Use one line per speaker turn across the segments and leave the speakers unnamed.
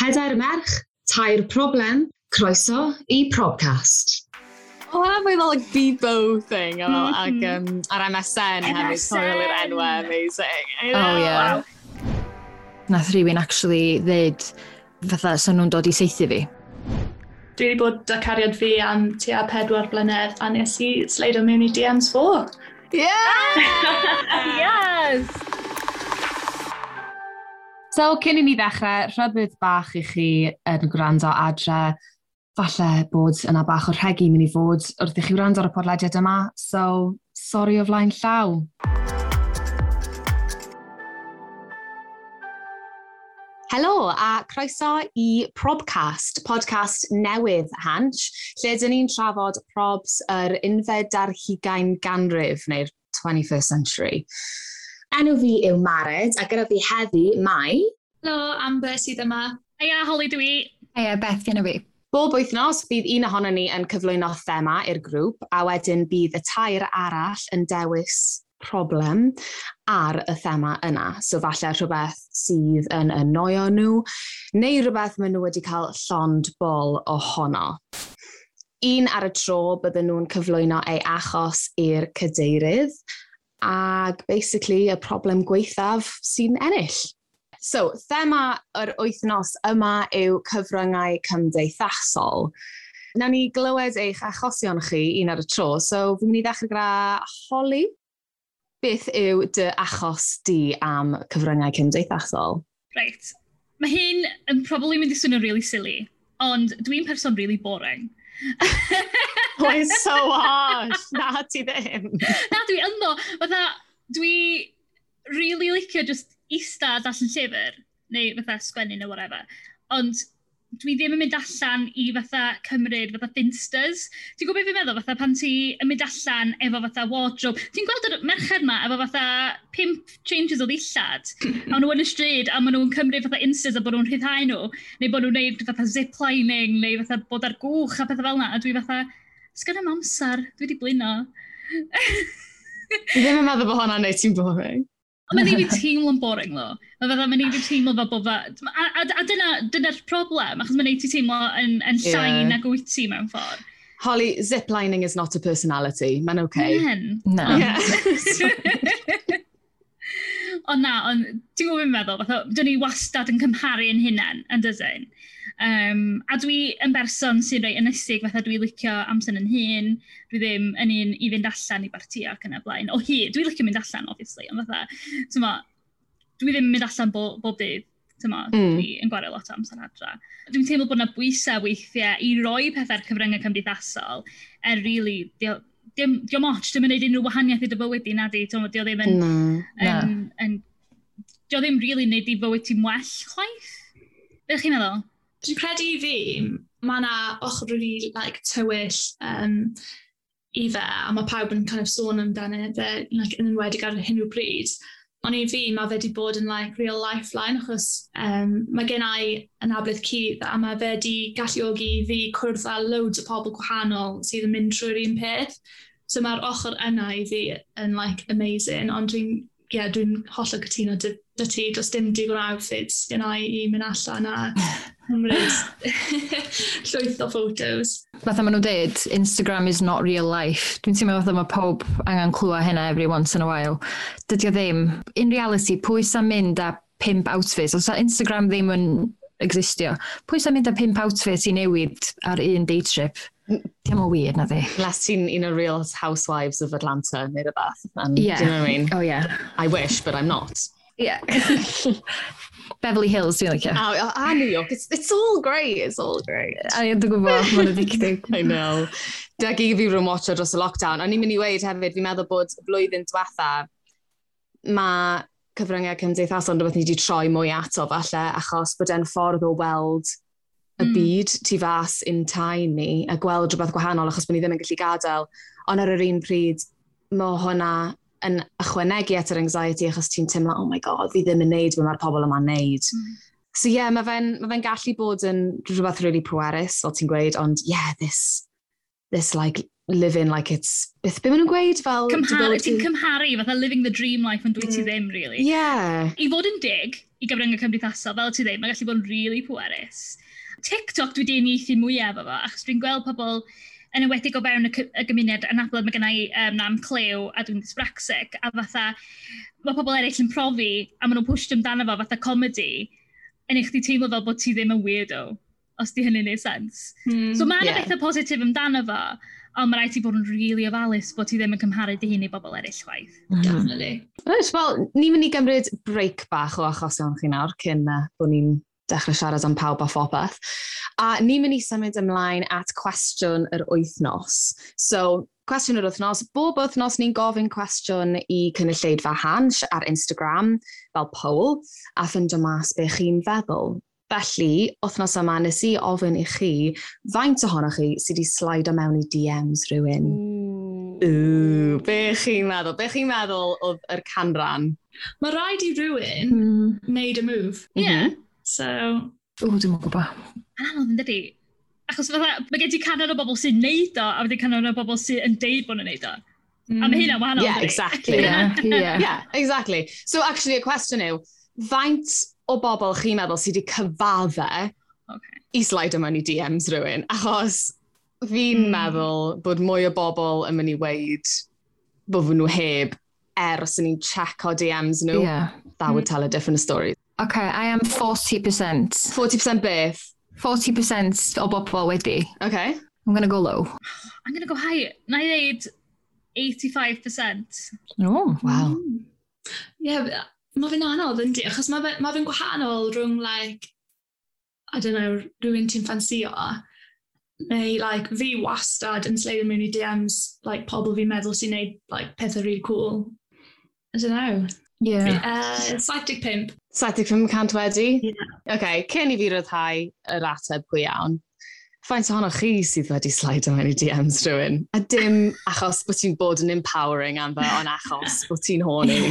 Pedair merch, tair problem, croeso i Probcast.
O, hwnna fwy fel like Bebo thing, mm -hmm. ac um, ar MSN, MSN. hefyd, coel i'r enwau, amazing.
I oh, know, oh, yeah. Wow. Nath rhywun actually ddyd fatha sy'n nhw'n dod i seithi fi.
Dwi wedi bod y cariad fi am tua pedwar blynedd a nes i sleido mewn i DMs fo.
Yeah! yes! So, cyn i ni ddechrau, rhybydd bach i chi yn gwrando adre. Falle bod yna bach o rhegi mynd i fod wrth i chi wrando ar y podlediad yma. So, sori o flaen llaw. Helo a croeso i Probcast, podcast newydd Hansh, lle dyn ni'n trafod probs yr unfed ar hugain ganrif neu'r 21st century. Enw fi yw Mared, a gyda fi heddi Mai.
Helo, Amber sydd yma. Heia, Holly dwi.
Heia, Beth gyda fi.
Bob wythnos, bydd un ohono ni yn cyflwyno thema i'r grŵp, a wedyn bydd y tair arall yn dewis problem ar y thema yna. So falle rhywbeth sydd yn annoio nhw, neu rhywbeth maen nhw wedi cael llond bol ohono. Un ar y tro bydden nhw'n cyflwyno ei achos i'r cadeirydd, ac basically y problem gweithaf sy'n ennill. So, thema yr wythnos yma yw cyfryngau cymdeithasol. Na ni glywed eich achosion chi un ar y tro, so fi'n mynd i ddechrau gyda Holly. Beth yw dy achos di am cyfryngau cymdeithasol?
Reit. Mae hyn yn probably mynd i swnio really silly, ond dwi'n person really boring.
Mae'n so harsh. Na, ti ddim.
Na, dwi yno. Fatha, dwi really licio just ista a darllen llyfr, neu fatha sgwennu neu whatever. Ond dwi ddim yn mynd allan i fatha cymryd fatha finsters. Ti'n gwybod beth fi'n meddwl? Fatha pan ti'n mynd allan efo fatha wardrobe. Ti'n gweld yr merched ma efo fatha pimp changes o ddillad. a nhw yn y stryd a maen nhw'n cymryd fatha insters a bod nhw'n rhyddhau nhw. Neu bod nhw'n neud fatha ziplining neu fatha bod ar gwch a pethau fel yna. A dwi fatha, sgan am amser, dwi wedi blino.
dwi ddim yn meddwl bod hwnna'n neud ti'n boring.
Ond Mae'n ei fi teimlo'n boring, lo. Mae fatha, mae'n ei fi teimlo fel bod fe... A, a, a dyna'r dyna problem, achos mae'n ei ti teimlo yn, yn llain yeah. ag wyt ti mewn ffordd.
Holly, ziplining is not a personality. Mae'n okay.
Men. No. Yeah. ond na, ond ti'n gwybod fi'n meddwl, fatha, dyn ni wastad yn cymharu yn hunain, yn dydyn? Um, a dwi yn berson sy'n rhoi ynysig, fatha dwi licio amser yn hun, dwi ddim yn un i fynd allan i barti ac yn y blaen. O hi, dwi licio mynd allan, obviously, ond fatha, tyma, dwi ddim yn mynd allan bo, bob dydd, tyma, mm. dwi yn gwario lot o amser adra. Dwi'n teimlo bod yna bwysau weithiau i roi pethau'r cyfryngau cymdeithasol, er really, diolch dim, diolch moch, dim yn gwneud unrhyw wahaniaeth i dy bywyd di, na di, diolch ddim yn... Na. Yn, yn, diolch ddim rili really wneud i fywyd ti'n well, chwaith. Beth chi'n meddwl?
Dwi'n credu i fi, mae yna ochr really like, tywyll um, i fe, a mae pawb yn kind of sôn amdano fe, like, yn enwedig ar hyn o bryd. Ond i fi, mae fe wedi bod yn like, real lifeline, achos um, mae gen i yn ablaeth cydd, a mae fe wedi galluogi i fi cwrdd â loads o pobl gwahanol sydd yn mynd trwy'r un peth. So mae'r ochr yna i fi yn like, amazing, ond dwi'n yeah, dwi holl o cytuno dy dy ti, does dim digon outfits gen i mynd allan a cymryd llwyth o photos.
Fatha maen nhw'n dweud, Instagram is not real life. Dwi'n teimlo fatha mae pob angen clwa hynna every once in a while. Dydy o ddim. In reality, pwy sa'n mynd a pimp outfits? Os Instagram ddim yn existio, pwy sa'n mynd a pimp outfits i newid ar un day trip? Dim o weird na ddi.
Last seen in a real housewives of Atlanta neu rhywbeth.
And, yeah.
Do you know what I mean?
Oh yeah.
I wish, but I'm not.
Yeah. Beverly Hills, dwi'n licio.
Oh, a, a New York, it's, it's all great, it's all great.
A dwi'n gwybod, mae'n addicting.
I know. Dag i fi rwy'n watcho dros y lockdown, O'n i'n mynd i weid hefyd, fi'n meddwl bod blwyddyn diwetha, mae cyfryngau cymdeithasol yn rhywbeth ni wedi troi mwy ato falle, achos bod e'n ffordd o weld y mm. byd tu fas in time ni, a gweld rhywbeth gwahanol achos bod ni ddim yn gallu gadael. Ond ar yr un pryd, mae hwnna yn ychwanegu at yr anxiety achos ti'n teimlo, oh my god, fi ddim yn neud be mae'r pobl yma'n neud. Mm. So ie, yeah, mae fe'n ma fe gallu bod yn rhywbeth really pwerus, o ti'n gweud, ond yeah, this, this like living like it's... Beth beth nhw'n gweud fel...
Cymharu, ti'n cymharu, fatha living the dream life ond dwi mm. ti hmm. ddim, really.
Yeah.
I fod yn dig, i gyfryngau cymdeithasol, fel ti ddim, mae'n gallu bod yn really pwerus. TikTok dwi di uniaethu mwyaf efo achos dwi'n gweld pobl yn enwedig o fewn y, y gymuned anabod mae gennau um, nam clew a dwi'n dysbraxic, a fatha, mae pobl eraill yn profi a maen nhw'n pwysio amdano fo fatha comedi, yn eich di teimlo fel bod ti ddim yn weirdo, os di hynny'n ei sens. Hmm, so mae'n yeah. bethau positif amdano fo, ond mae rhaid ti bod yn rili really ofalus bod ti ddim yn cymharu dy hun i bobl eraill chwaith.
Mm. Definitely. Wel, ni'n mynd i gymryd break bach o achosion chi nawr cyn uh, bod ni'n dechrau siarad am pawb a phopeth. A ni'n mynd i symud ymlaen at cwestiwn yr wythnos. So, cwestiwn yr wythnos, bob wythnos ni'n gofyn cwestiwn i cynulleidfa Hans ar Instagram fel poll a ffindio mas be chi'n feddwl. Felly, wythnos yma nes i ofyn i chi faint ohonoch chi sydd wedi slaido mewn i DMs rhywun. Mm. Ooh, be chi'n meddwl? Be chi'n meddwl oedd yr canran?
Mae rhaid i rhywun mm. made a move.
Ie. Mm -hmm.
yeah So...
O, dim yn gwybod.
Anodd yn dydi. Achos fatha, mae gen ti canon o bobl sy'n neud o, a wedi canon o bobl sy'n deud bod nhw'n neud o. Mm. A mae hynna'n wahanol.
Yeah, exactly. yeah. yeah. yeah, exactly. So, actually, y cwestiwn yw, faint o bobl chi'n meddwl sydd wedi cyfadde okay. i slide yma i DMs rhywun? Achos fi'n mm. meddwl bod mwy o bobl yn mynd i weid bod nhw heb ers yn ni'n checo DMs nhw. Yeah. That would hmm. tell a different story.
Okay, I am 40%.
40% beth?
40% o bobl wedi.
Okay.
I'm going to go low.
I'm going to go high. Na i ddeud 85%.
Oh,
wow.
Mm. Yeah, uh, mae fe'n anodd yn di, achos mae fe'n ma fe gwahanol rhwng, like, I don't know, rhywun ti'n ffansio, neu, like, fi wastad yn sleidio mewn i DMs, like, pobl fi'n meddwl sy'n neud, like, pethau really cool. I don't know.
Yeah.
Uh, 75.
75% wedi? Yeah. Oce, okay, cyn i fi ryddhau yr ateb pwy iawn, faint ohonoch chi sydd wedi slido mewn i DMs rhywun? A dim achos bod ti'n bod yn empowering am fe, ond achos bod ti'n horny.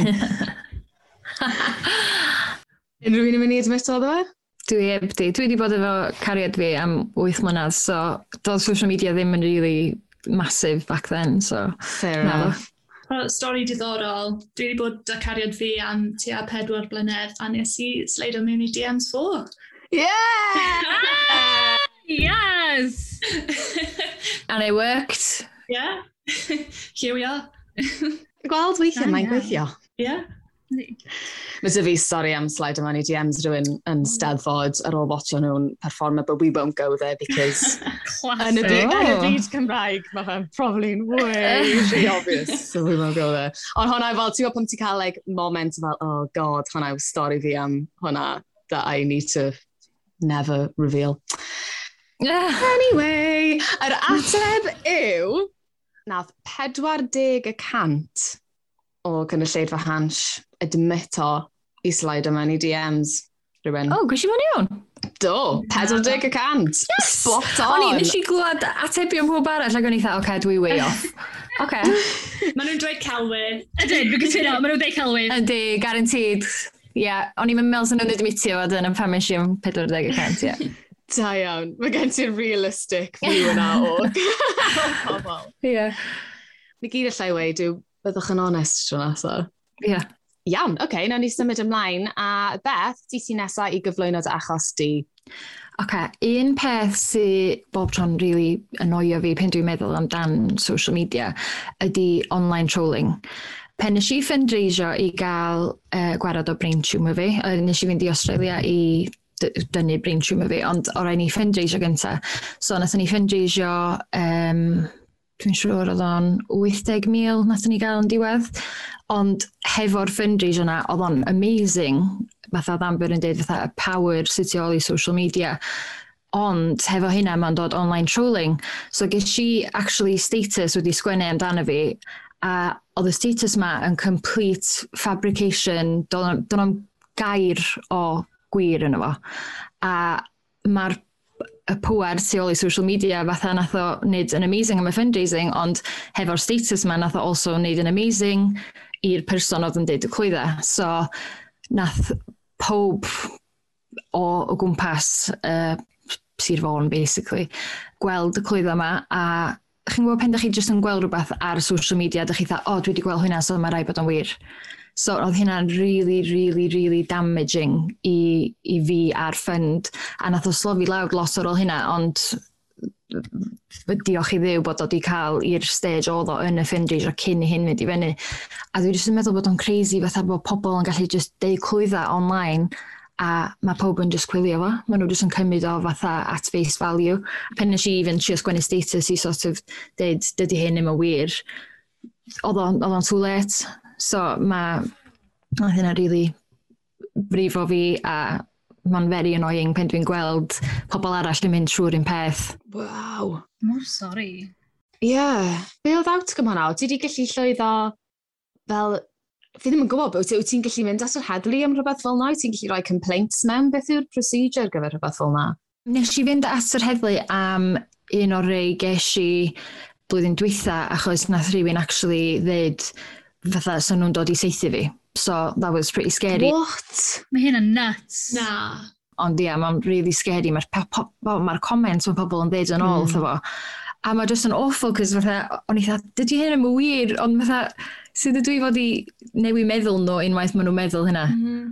Unrhyw un yn mynd i admito ddo fe?
Dwi heb di. Dwi wedi bod efo cariad fi am 8 mlynedd, so doedd social media ddim yn really massive back then, so...
Fair enough
stori diddorol. Dwi wedi bod â cariad fi am tua pedwar blynedd a nes i sleido mewn i DMs 4.
Yeah!
yes!
And it worked.
Yeah. Here we are.
Gweld weithiau mae'n gweithio.
Yeah.
Mae dy fi stori am slide yma ni DMs rhywun yn mm. steddfod ar ôl watcho nhw'n performer, but we won't go there because... yn y byd, yn y byd Cymraeg, mae fe'n probably way really obvious, so we won't go there. Ond hwnna fel, ti'n gwybod pan ti'n cael like, moment fel, oh god, hwnna yw stori fi am hwnna that I need to never reveal. anyway, yr ateb yw, nath 40 o cynulleidfa hans admito i slido mewn i DMs rhywun.
O, oh, gwrs i fod iawn?
Do, 40 y cant. Yes! Spot on!
O'n i, nes i glwad atebion pob arall ac o'n i dda, oce, okay, dwi way off. Oce.
Maen nhw'n dweud celwyr.
Ydyn, fi'n cytuno, maen nhw'n dweud celwyr.
Ydy, guaranteed. Ie, yeah, o'n i'n meddwl sy'n nhw'n admitio a dyna pan mes 40 y cant, ie.
Da iawn, mae gen ti'n realistic view yna o pobl.
Ie.
Ni gyd allai weid yw, byddwch yn onest tro nesaf.
Ie.
Iawn, oce, okay, nawn ni symud ymlaen. A Beth, ti sy'n nesaf i gyflwyno dy achos di?
Oce, okay, un peth sy'n bob tro'n really annoio fi pen dwi'n meddwl amdan social media ydy online trolling pen nes i ffendreisio i gael uh, gwarad o brain tumor fi, a nes i fynd i Australia i dynnu brain tumor fi, ond o rai ni ffendreisio gyntaf. So, nath ni ffendreisio um, dwi'n siŵr oedd o'n 80,000 nath ni gael yn diwedd, ond hefo'r fundraiser yna, oedd o'n amazing, fatha Amber yn dweud, fatha y power sydd tu ôl i social media, ond hefo hynna mae'n dod online trolling. So ges i actually status wedi sgwennu amdano fi, a oedd y status ma yn complete fabrication, do'n am gair o gwir yno fo. A mae'r y pŵer tu ôl i social media fatha nath o wneud yn amazing am y fundraising ond hefo'r status ma nath o also wneud yn amazing i'r person oedd yn deud y clwydda. so nath pob o, o gwmpas uh, Sir Fôn basically gweld y clwydda yma a chi'n gwybod pen da chi jyst yn gweld rhywbeth ar social media da chi dda o oh, dwi wedi gweld hynna, so mae rai bod o'n wir So oedd hynna'n really, really, really damaging i, i fi a'r ffynd. A nath o slofi lawr los ar ôl hynna, ond diolch i ddew bod o wedi cael i'r stage oedd o yn y fundraiser cyn i hyn mynd i fyny. A dwi jyst yn meddwl bod o'n crazy fatha bod pobl yn gallu just deud clwydda online a mae pob yn just cwylio fo. Mae nhw jyst yn cymryd o fatha at face value. Pen nes i even trio sgwennu status i sort of dweud, dydy hyn ddim yn wir. Oedd o'n too late. So mae oedd hynna really brifo fi a mae'n very annoying pen dwi'n gweld pobl arall yn mynd trwy'r un peth.
Wow.
Mor sori.
Ie. Yeah. Be oedd outcome hwnna? Ti wedi gallu llwyddo fel... Fi ddim yn gwybod, wyt ti'n gallu mynd at yr heddlu am rhywbeth fel yna? Ti'n gallu rhoi complaints mewn? Beth yw'r procedure ar gyfer rhywbeth fel yna?
Nes i fynd at yr heddlu am un o'r rei ges i blwyddyn diwetha achos nath rhywun actually ddweud fatha sy'n nhw'n dod i seithi fi. So that was pretty scary.
What?
Mae hyn yn nuts.
Na.
Ond ia, yeah, mae'n really scary. Mae'r ma comments mae pobl yn dweud yn ôl, mm. fo. A mae just yn awful, cos fatha, o'n i dda, dydy hyn yn wir, ond fatha, sydd ydw i fod i newid meddwl nhw unwaith maen nhw'n meddwl hynna. Mm.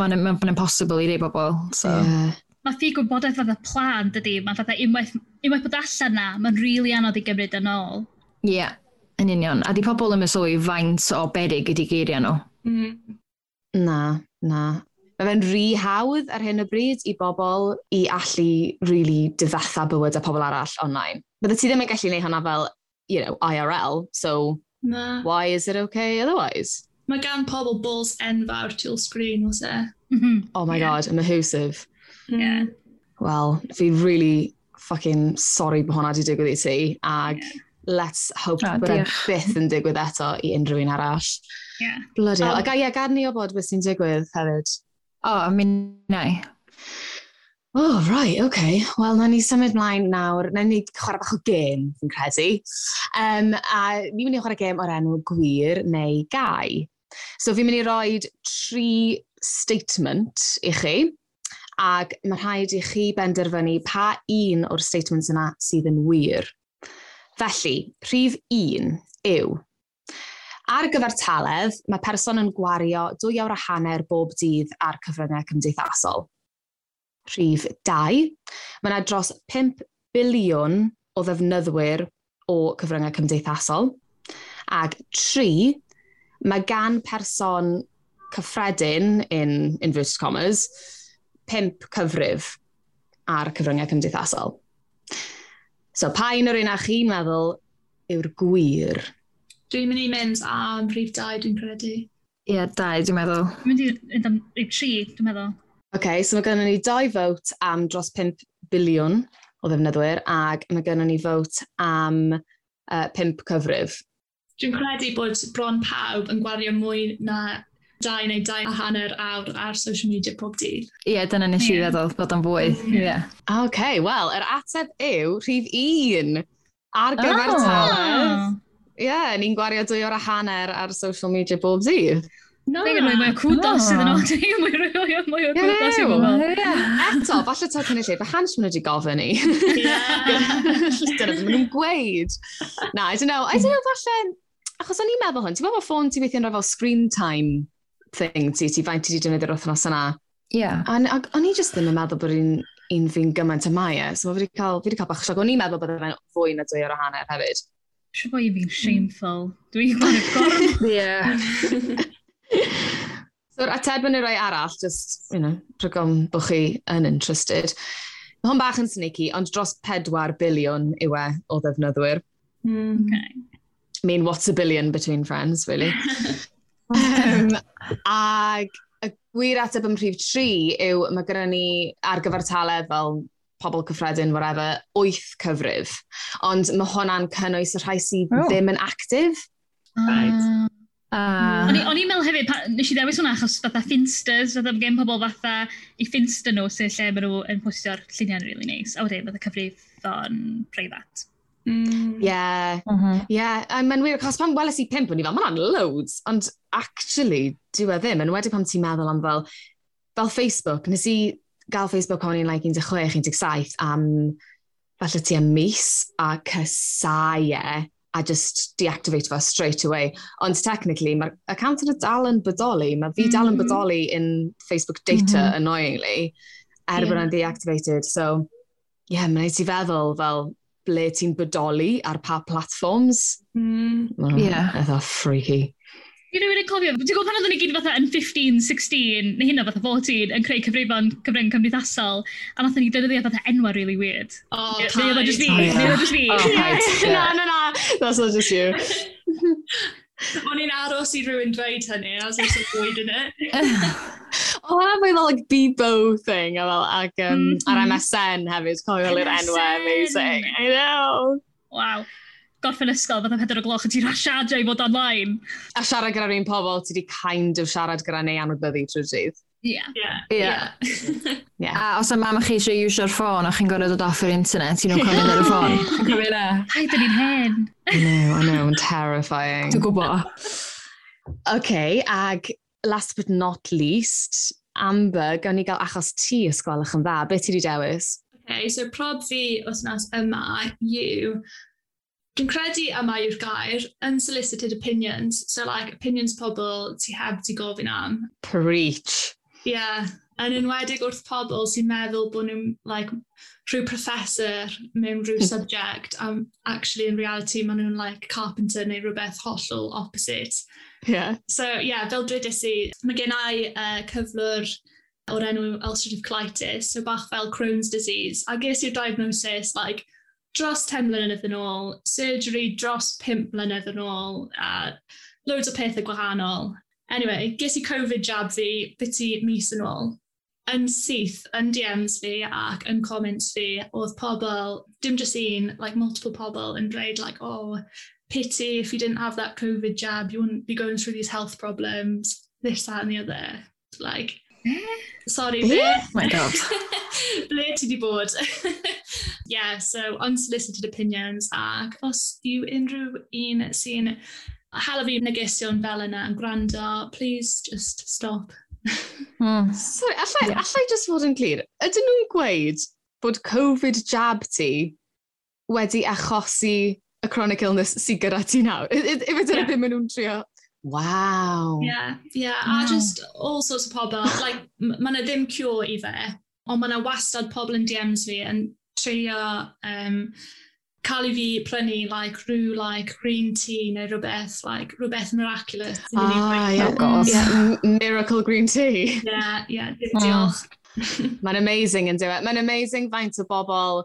Mae'n ma, ma impossible i rei bobl. So. Yeah.
Mae ffi gwybodaeth fatha plan, dydy. Mae fatha unwaith, unwaith bod allan na, mae'n rili really anodd i gymryd yn ôl.
Ie. Yeah. Yn union. A di pobl yn mysli faint o berig ydi geiriau nhw?
Mm. Na, na. Mae fe'n rhy hawdd ar hyn o bryd i bobl i allu really difetha bywyd a pobl arall online. Bydde ti ddim yn gallu gwneud hwnna fel, you know, IRL, so na. why is it okay otherwise?
Mae gan pobl balls enfawr tŵl screen, os e?
Mm -hmm. Oh my yeah. god, yn mahwsif.
Yeah. Mm.
Well, fi really fucking sorry bod hwnna wedi digwydd i ti, ag... Yeah let's hope oh, bod e byth yn digwydd eto i unrhyw un arall.
Yeah.
Bloody hell. Um, Ac ia, gad ni o bod beth sy'n digwydd hefyd.
O, oh, mi nai.
Oh, right, okay. Wel, na ni symud mlaen nawr. Na ni chwarae bach o gêm, fi'n credu. Um, a ni'n mynd i chwarae gêm o'r enw gwir neu gai. So fi'n mynd i roi tri statement i chi. Ac mae rhaid i chi benderfynu pa un o'r statements yna sydd yn wir. Felly, rhif un yw Ar gyfer taledd, mae person yn gwario dwy awr a hanner bob dydd ar cyfryngau cymdeithasol. Rhif 2. Mae yna dros 5 biliwn o ddefnyddwyr o cyfryngau cymdeithasol. Ac 3. Mae gan person cyffredin, in inverted commas, 5 cyfrif ar cyfryngau cymdeithasol. So pa un o'r un a chi'n meddwl yw'r gwir?
Dwi'n mynd i mynd am rhif 2, dwi'n credu. Ie,
yeah, 2, dwi'n meddwl.
Dwi'n mynd i am rhif 3, dwi'n meddwl.
OK, so mae gennym ni dau fwt am dros 5 biliwn o ddefnyddwyr, ac mae gennym ni fwt am uh, 5 cyfrif.
Dwi'n credu bod bron pawb yn gwario mwy na dau neu dau a hanner awr ar social media pob dydd.
Ie, yeah, dyna nes i yeah. feddwl bod o'n fwy. Mm-hmm. Ie. Yeah.
OK, wel, yr ateb yw rhif un ar ah. gyfer oh. talent. Ie, yeah, ni'n gwario dwy o'r a hanner ar social media bob dydd.
No. Dwi'n rhoi mwy cwdos iddyn nhw. Dwi'n rhoi mwy o cwdos iddyn nhw.
Eto, falle ta'n cynnig lle, fe hans maen nhw wedi gofyn ni. Dyna ddim nhw'n gweud. Na, I don't know. I don't know, falle... Achos o'n i'n meddwl hwn, ti'n meddwl bod ffôn ti'n weithio'n rhoi fel screen time thing ti, ti faint ti wedi defnyddio'r wythnos yna.
Ie. Yeah.
O'n i just ddim yn meddwl bod un, un fi'n gymaint y mae e, so fi wedi cael, fi wedi cael bach siog. O'n i'n meddwl bod e e'n fwy na dwy o'r hanner hefyd.
Siw bod i fi'n shameful. Dwi'n gwneud gorf.
Ie. So'r ateb yn y rai arall, just, you know, rhygom bod chi yn interested. Mae hwn bach yn sneaky, ond dros 4 biliwn yw e o ddefnyddwyr. Hmm.
Mm. Okay.
I mean, what's a billion between friends, really? Um, ag y gwir ateb ym prif tri yw mae gyda ni ar gyfer taled fel pobl cyffredin, whatever, wyth cyfrif. Ond mae hwnna'n cynnwys y rhai sydd oh. ddim yn actif.
Right. Mm. Uh... O'n i'n meddwl hefyd, nes i ddewis hwnna achos fatha finsters, fatha gen pobl fatha i finster nhw sy'n lle maen nhw yn postio'r lluniau'n yn really nice, a wedyn fatha cyfrif o'n preifat.
Mm. Yeah. Mm -hmm. Yeah. Um, mae'n wir, achos pan weles i pimp, o'n i fel, mae'n loads. Ond actually, dwi e ddim, yn wedi pan ti'n meddwl am fel, fel Facebook, nes i gael Facebook o'n i'n like 16, 17 am falle ti am mis a cysau e a just deactivate fo straight away. Ond technically, mae'r account yn y dal yn bodoli. Mae fi dal yn
mm.
bodoli in Facebook data,
mm -hmm.
annoyingly, er
yeah.
bod yn deactivated. So, ie, yeah, mae'n ei ti feddwl fel, ble ti'n bodoli ar pa platforms.
Mm,
oh,
yeah. Edda freaky.
Fi rhywun yn cofio, ti'n gwybod pan oedden ni gyd fatha yn 15, 16, neu hynna fatha 14, yn creu cyfrifon cyfrwng cymdeithasol, a nath ni dyddiau fatha enwa really weird.
Oh,
yeah, paid. Neu just fi, neu just fi.
Oh, paid. Na, na, na, that's not just you.
O'n i'n aros i rhywun dweud hynny, a was also bwyd yn it.
O, oh, have fel like Bebo thing a fel ac um,
mm -hmm.
ar mm-hmm. MSN hefyd, cofio li'r
enwau
amazing. I know.
Wow. Gorffen ysgol, fydda pedwar o gloch yn ti'n rasiadio i fod online.
A siarad gyda'r un pobl, ti di kind of siarad gyda neu anwybyddu trwy'r dydd.
Ie.
Ie.
Ie.
A os y mam chi eisiau iwsio'r ffôn, o'ch chi'n gorau dod off yr internet, ti'n nhw'n cofyn ar y ffôn. Cofyn na.
Hai, dyn ni'n hen.
I know, I know, yn terrifying.
Dwi'n gwybod.
OK, ag last but not least, Amber, gawn ni gael achos ti ysgolach yn dda. Be ti wedi dewis?
Okay, so prob fi wythnos yma yw, dwi'n credu yma yw'r gair, unsolicited opinions, so like opinions pobl ti heb ti gofyn am.
Preach.
Ie, yeah, yn enwedig wrth pobl sy'n meddwl bod nhw'n like, rhyw professor mewn rhyw subject, um, actually in reality maen nhw'n like carpenter neu rhywbeth hollol opposite.
Yeah.
So, yeah, fel dwedais i, mae gen i uh, cyflwr o'r enw ulcerative colitis, so bach fel Crohn's disease. A ges i'r diagnosis, like, dros 10 mlynedd yn ôl, surgery dros 5 mlynedd yn ôl, a loads o pethau gwahanol. Anyway, ges i Covid jab fi biti mis yn ôl. Yn syth, yn DMs fi ac yn comments fi, oedd pobl, dim just un, like multiple pobl yn dweud like, oh, pity if you didn't have that COVID jab, you wouldn't be going through these health problems, this, that, and the other. Like, eh?
sorry,
yeah.
my God.
Blurty di bod. yeah, so unsolicited opinions ac os yw unrhyw un sy'n hala fi negesion fel yna yn gwrando, please just stop.
mm.
Sorry, allai, yeah. allai just fod yn glir, ydyn nhw'n gweud bod Covid jab ti wedi achosi y chronic illness sydd gyda ti nawr. Ife
dyna
yeah. beth maen nhw'n trio. Wow.
Yeah, yeah.
Wow.
A just all sorts of pobl. like, mae yna ddim cure i fe, ond mae yna wastad pobl yn DMs fi yn trio um, cael i fi prynu like, rhyw like, green tea neu rhywbeth, like, rhywbeth miraculous.
Ah, yeah.
Mm,
yeah. Miracle green tea.
Yeah, yeah, diolch.
Oh.
Mae'n amazing yn dweud. Mae'n amazing faint o bobl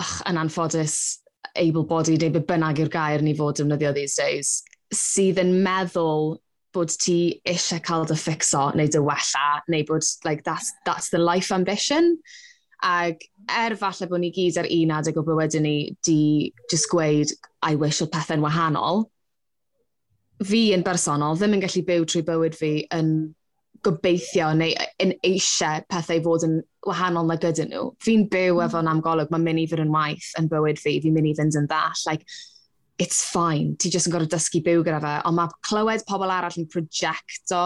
ach, yn anffodus able-bodied neu be bynnag yw'r gair ni fod defnyddio these days, sydd yn meddwl bod ti eisiau cael dy ffixo neu dy wella, neu bod like, that's, that's the life ambition. Ac er falle bod ni gyd ar un adeg o bywydau ni di just gweud, I wish o pethau'n wahanol, fi yn bersonol ddim yn gallu byw trwy bywyd fi yn gobeithio neu yn eisiau pethau fod yn wahanol na gyda nhw. Fi'n byw hmm. efo'n amgolwg, mae'n mynd i fynd yn waith yn bywyd fi, fi'n mynd i fynd yn ddall. Like, it's fine, ti jyst yn gorfod dysgu byw gyda fe, ond mae clywed pobl arall yn projecto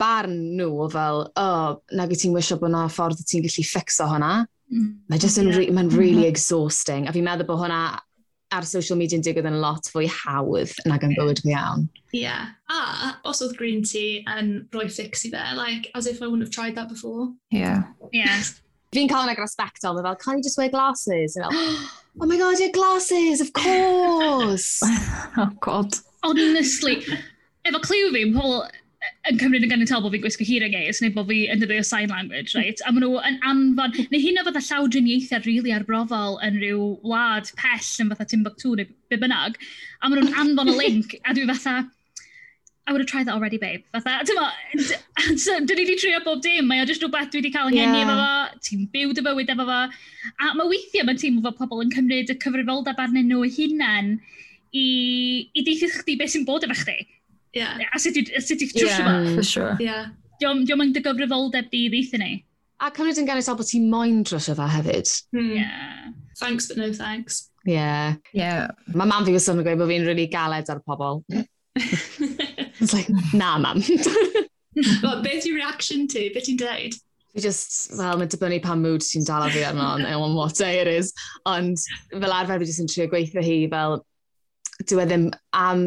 barn nhw o fel, o, oh, nag wyt ti'n wisio bod yna ffordd ti'n gallu ffixo hwnna. Mm. Mae'n
yeah.
re, ma really mm -hmm. exhausting, a fi'n meddwl bod hwnna ar social media yn digwydd yn lot fwy hawdd nag yn bywyd fi iawn.
Yeah. A os oedd green tea yn rhoi fix i fe, like, as if I wouldn't have tried that before.
Yeah.
Yeah.
Fi'n cael yna respect on, fel, can you just wear glasses? And fel, oh my god, yeah, glasses, of course!
oh god.
Honestly, efo cliw fi, pobl yn cymryd yn gynnydol bod fi'n gwisgo hir engais, neu bod fi yn dweud sign language, right? A maen nhw yn anfon, neu hyn o fatha llaw driniaethau rili really arbrofol yn rhyw wlad pell yn fatha Timbuktu neu be bynnag, a maen nhw'n anfon y link, a dwi fatha, I would have tried that already, babe. Fatha, ti'n mo, so, dyn ni wedi trio bob dim, mae o jyst rhywbeth dwi wedi cael yng
yeah.
efo fo, ti'n byw dy bywyd efo fo, a mae weithiau mae'n teimlo fod pobl yn cymryd y cyfrifoldeb arnyn nhw hunan i, i deithio chdi beth sy'n bod efo chdi.
Yeah.
A sut i'ch
chi'n
trwsio fo?
Yeah, for sure.
Yeah.
Diolch yn dy gyfrifoldeb di ddeithio ni.
A cymryd yn ganital bod ti'n moyn drwsio fa hefyd.
Mm.
Yeah.
Thanks but no thanks.
Yeah.
Yeah.
Mae mam fi wastad yn gweud bod fi'n really galed ar pobl. It's like, na mam.
But beth yw reaction ti? Beth ti'n dweud?
Fi just, well, mae'n dibynnu pa mood ti'n dal fi arno on what day it is. Ond fel arfer fi just yn trio gweithio hi fel, dwi e ddim am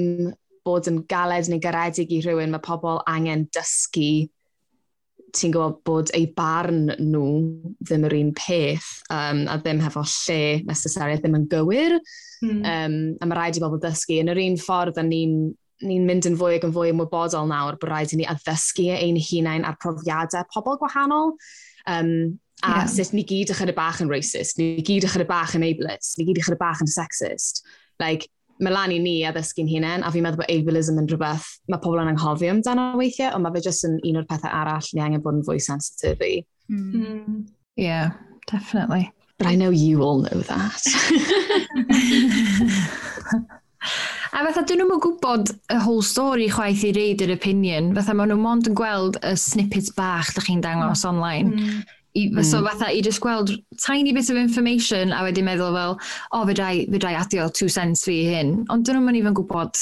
bod yn galed neu garedig i rhywun, mae pobl angen dysgu ti'n gwybod bod eu barn nhw ddim yr un peth um, a ddim hefo lle necessary, ddim yn gywir. Mm. Um, a mae rhaid i bobl dysgu. Yn yr un ffordd, ni'n ni mynd yn fwy ac yn fwy ymwybodol nawr bod rhaid i ni addysgu ein hunain a'r profiadau pobl gwahanol. Um, a yeah. sut ni gyd ychydig bach yn racist, ni gyd ychydig bach yn ableist, ni gyd ychydig bach yn sexist. Like, mae lan i ni addysgu'n hunain, a fi'n meddwl bod ableism yn rhywbeth mae pobl yn anghofio amdano weithiau, ond mae fe jyst yn un o'r pethau arall ni angen bod yn fwy sensitif i.
Mm. Yeah, definitely.
But I know you all know that.
A fatha, dyn nhw'n gwybod y whole story chwaith i reid yr opinion. Fatha, maen nhw mond yn gweld y snippets bach da chi'n dangos mm. online. Mm. I, mm. So hmm. fatha i just gweld tiny bit of information a wedi meddwl fel, o oh, fydrai, fydrai adio two cents fi hyn. Ond dyn nhw'n even gwybod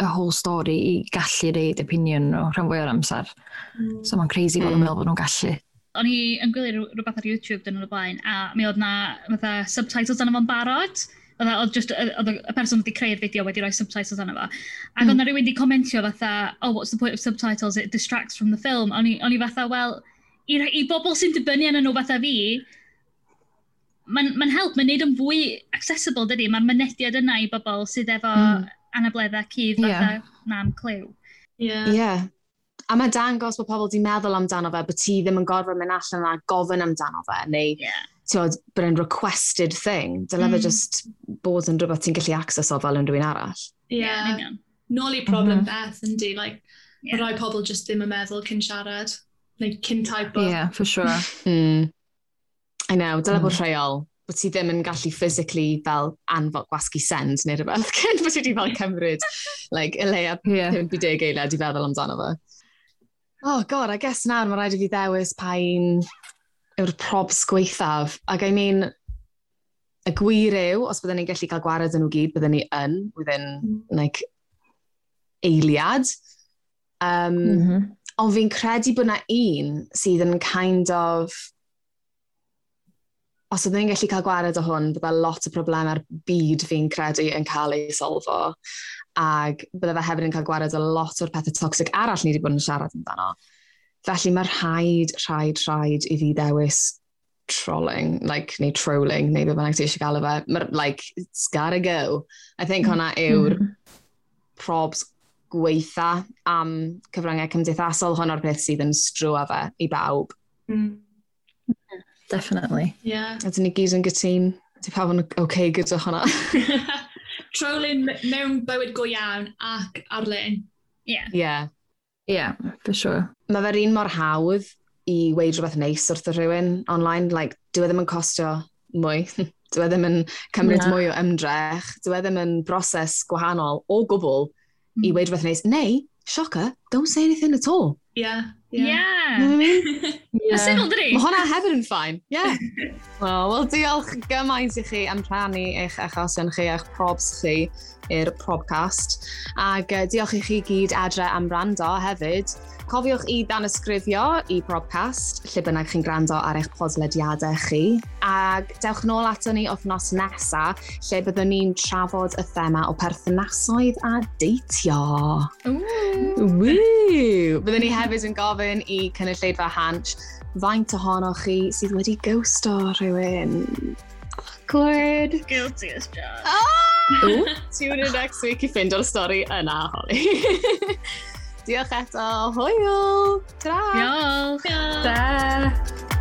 y whole story i gallu reid opinion nhw rhan fwy o'r amser. Mm. So mae'n crazy mm. bod yn hmm. meddwl bod nhw'n gallu.
O'n i yn gwylio rhywbeth ar YouTube dyn nhw'n y blaen a mi oedd na fatha subtitles yna fo'n barod oedd just, oedd y person wedi creu'r fideo wedi rhoi subtitles yna fo. Ac mm. oedd na rhywun wedi comentio fatha, oh, what's the point of subtitles? It distracts from the film. O'n i fatha, well, i, i bobl sy'n dibynnu yn nhw fatha fi, mae'n ma help, mae'n neud yn fwy accessible, dydy? Mae'r mynediad yna i bobl sydd efo mm. anableddau cydd fatha yeah. nam clyw.
Yeah. yeah. A mae dangos bod pobl wedi meddwl amdano fe, bod ti ddim yn gorfod mynd allan a gofyn amdano fe, neu yeah. Hmm. bod yn requested thing. Dyle mm. fe just bod yn rhywbeth ti'n gallu access o fel yn rhywun arall. Ie.
Yeah. yeah. Nôl i problem mm -hmm. beth, yndi, like, yeah. Rai pobl just ddim yn meddwl cyn siarad. Neu cyn typo.
Yeah, for sure.
mm. I know, dyle mm. bod rheol bod ti ddim yn gallu physically fel anfod gwasgu send neu rhywbeth cyn bod ti wedi fel cymryd like, y leia yeah. 50 eiliad i feddwl amdano fo. Oh god, I guess nawr mae rhaid i fi ddewis pa un yw'r probs gweithaf. Ac I mean, y gwir yw, os byddwn ni'n gallu cael gwared yn nhw gyd, byddwn ni yn, within, mm. like, eiliad. Um, mm -hmm. Ond fi'n credu bod na un sydd yn kind of... Os oedden ni'n gallu cael gwared o hwn, bydda lot o problemau'r byd fi'n credu yn cael ei solfo. Ac bydda fe hefyd yn cael gwared o lot o'r pethau toxic arall ni wedi bod yn siarad amdano. Felly mae rhaid, rhaid, rhaid i fi ddewis trolling, like, neu trolling, neu beth bynnag ti eisiau gael o fe. Mae'r, Like, it's gotta go. I think hwnna mm. yw'r mm -hmm. probs gweitha am cyfryngau cymdeithasol, honno'r peth sydd yn strwa fe i bawb. Mm.
Definitely.
Yeah.
Ydyn ni gyd yn gytun. ti pawb yn oce okay gyda hwnna.
Trolyn mewn bywyd go iawn ac ar-lein.
Yeah. Yeah.
Yeah, for sure.
Mae fe'r un mor hawdd i weid rhywbeth neis wrth y rhywun online. Like, dwi e ddim yn costio mwy. dwi e ddim yn cymryd yeah. mwy o ymdrech. Dwi e ddim yn broses gwahanol o gwbl i hmm. weid rhywbeth neis. Neu, shocker, don't say anything at all.
Yeah. Ie.
Yeah. syml, dydi?
Mae hwnna hefyd yn ffain. Yeah. Wel, well, diolch gymaint i chi am rhannu eich achosion chi a'ch probs chi i'r probcast. Ac uh, diolch i chi gyd adre am rando hefyd. Cofiwch i danysgrifio i probcast lle bynnag chi'n gwrando ar eich podlediadau chi. Ac dewch nôl ato ni othnos nesa, lle byddwn ni'n trafod y thema o perthnasoedd a deitio. Woo! Byddwn ni hefyd yn gofyn gofyn i cynulleidfa Hansh faint ohonoch chi sydd wedi ghosto rhywun.
Awkward. Guilty as charged.
Ah! Tune in next week i ffind o'r stori yna, Holly. Diolch eto. Hwyl! Ta!
Diolch!
Ta!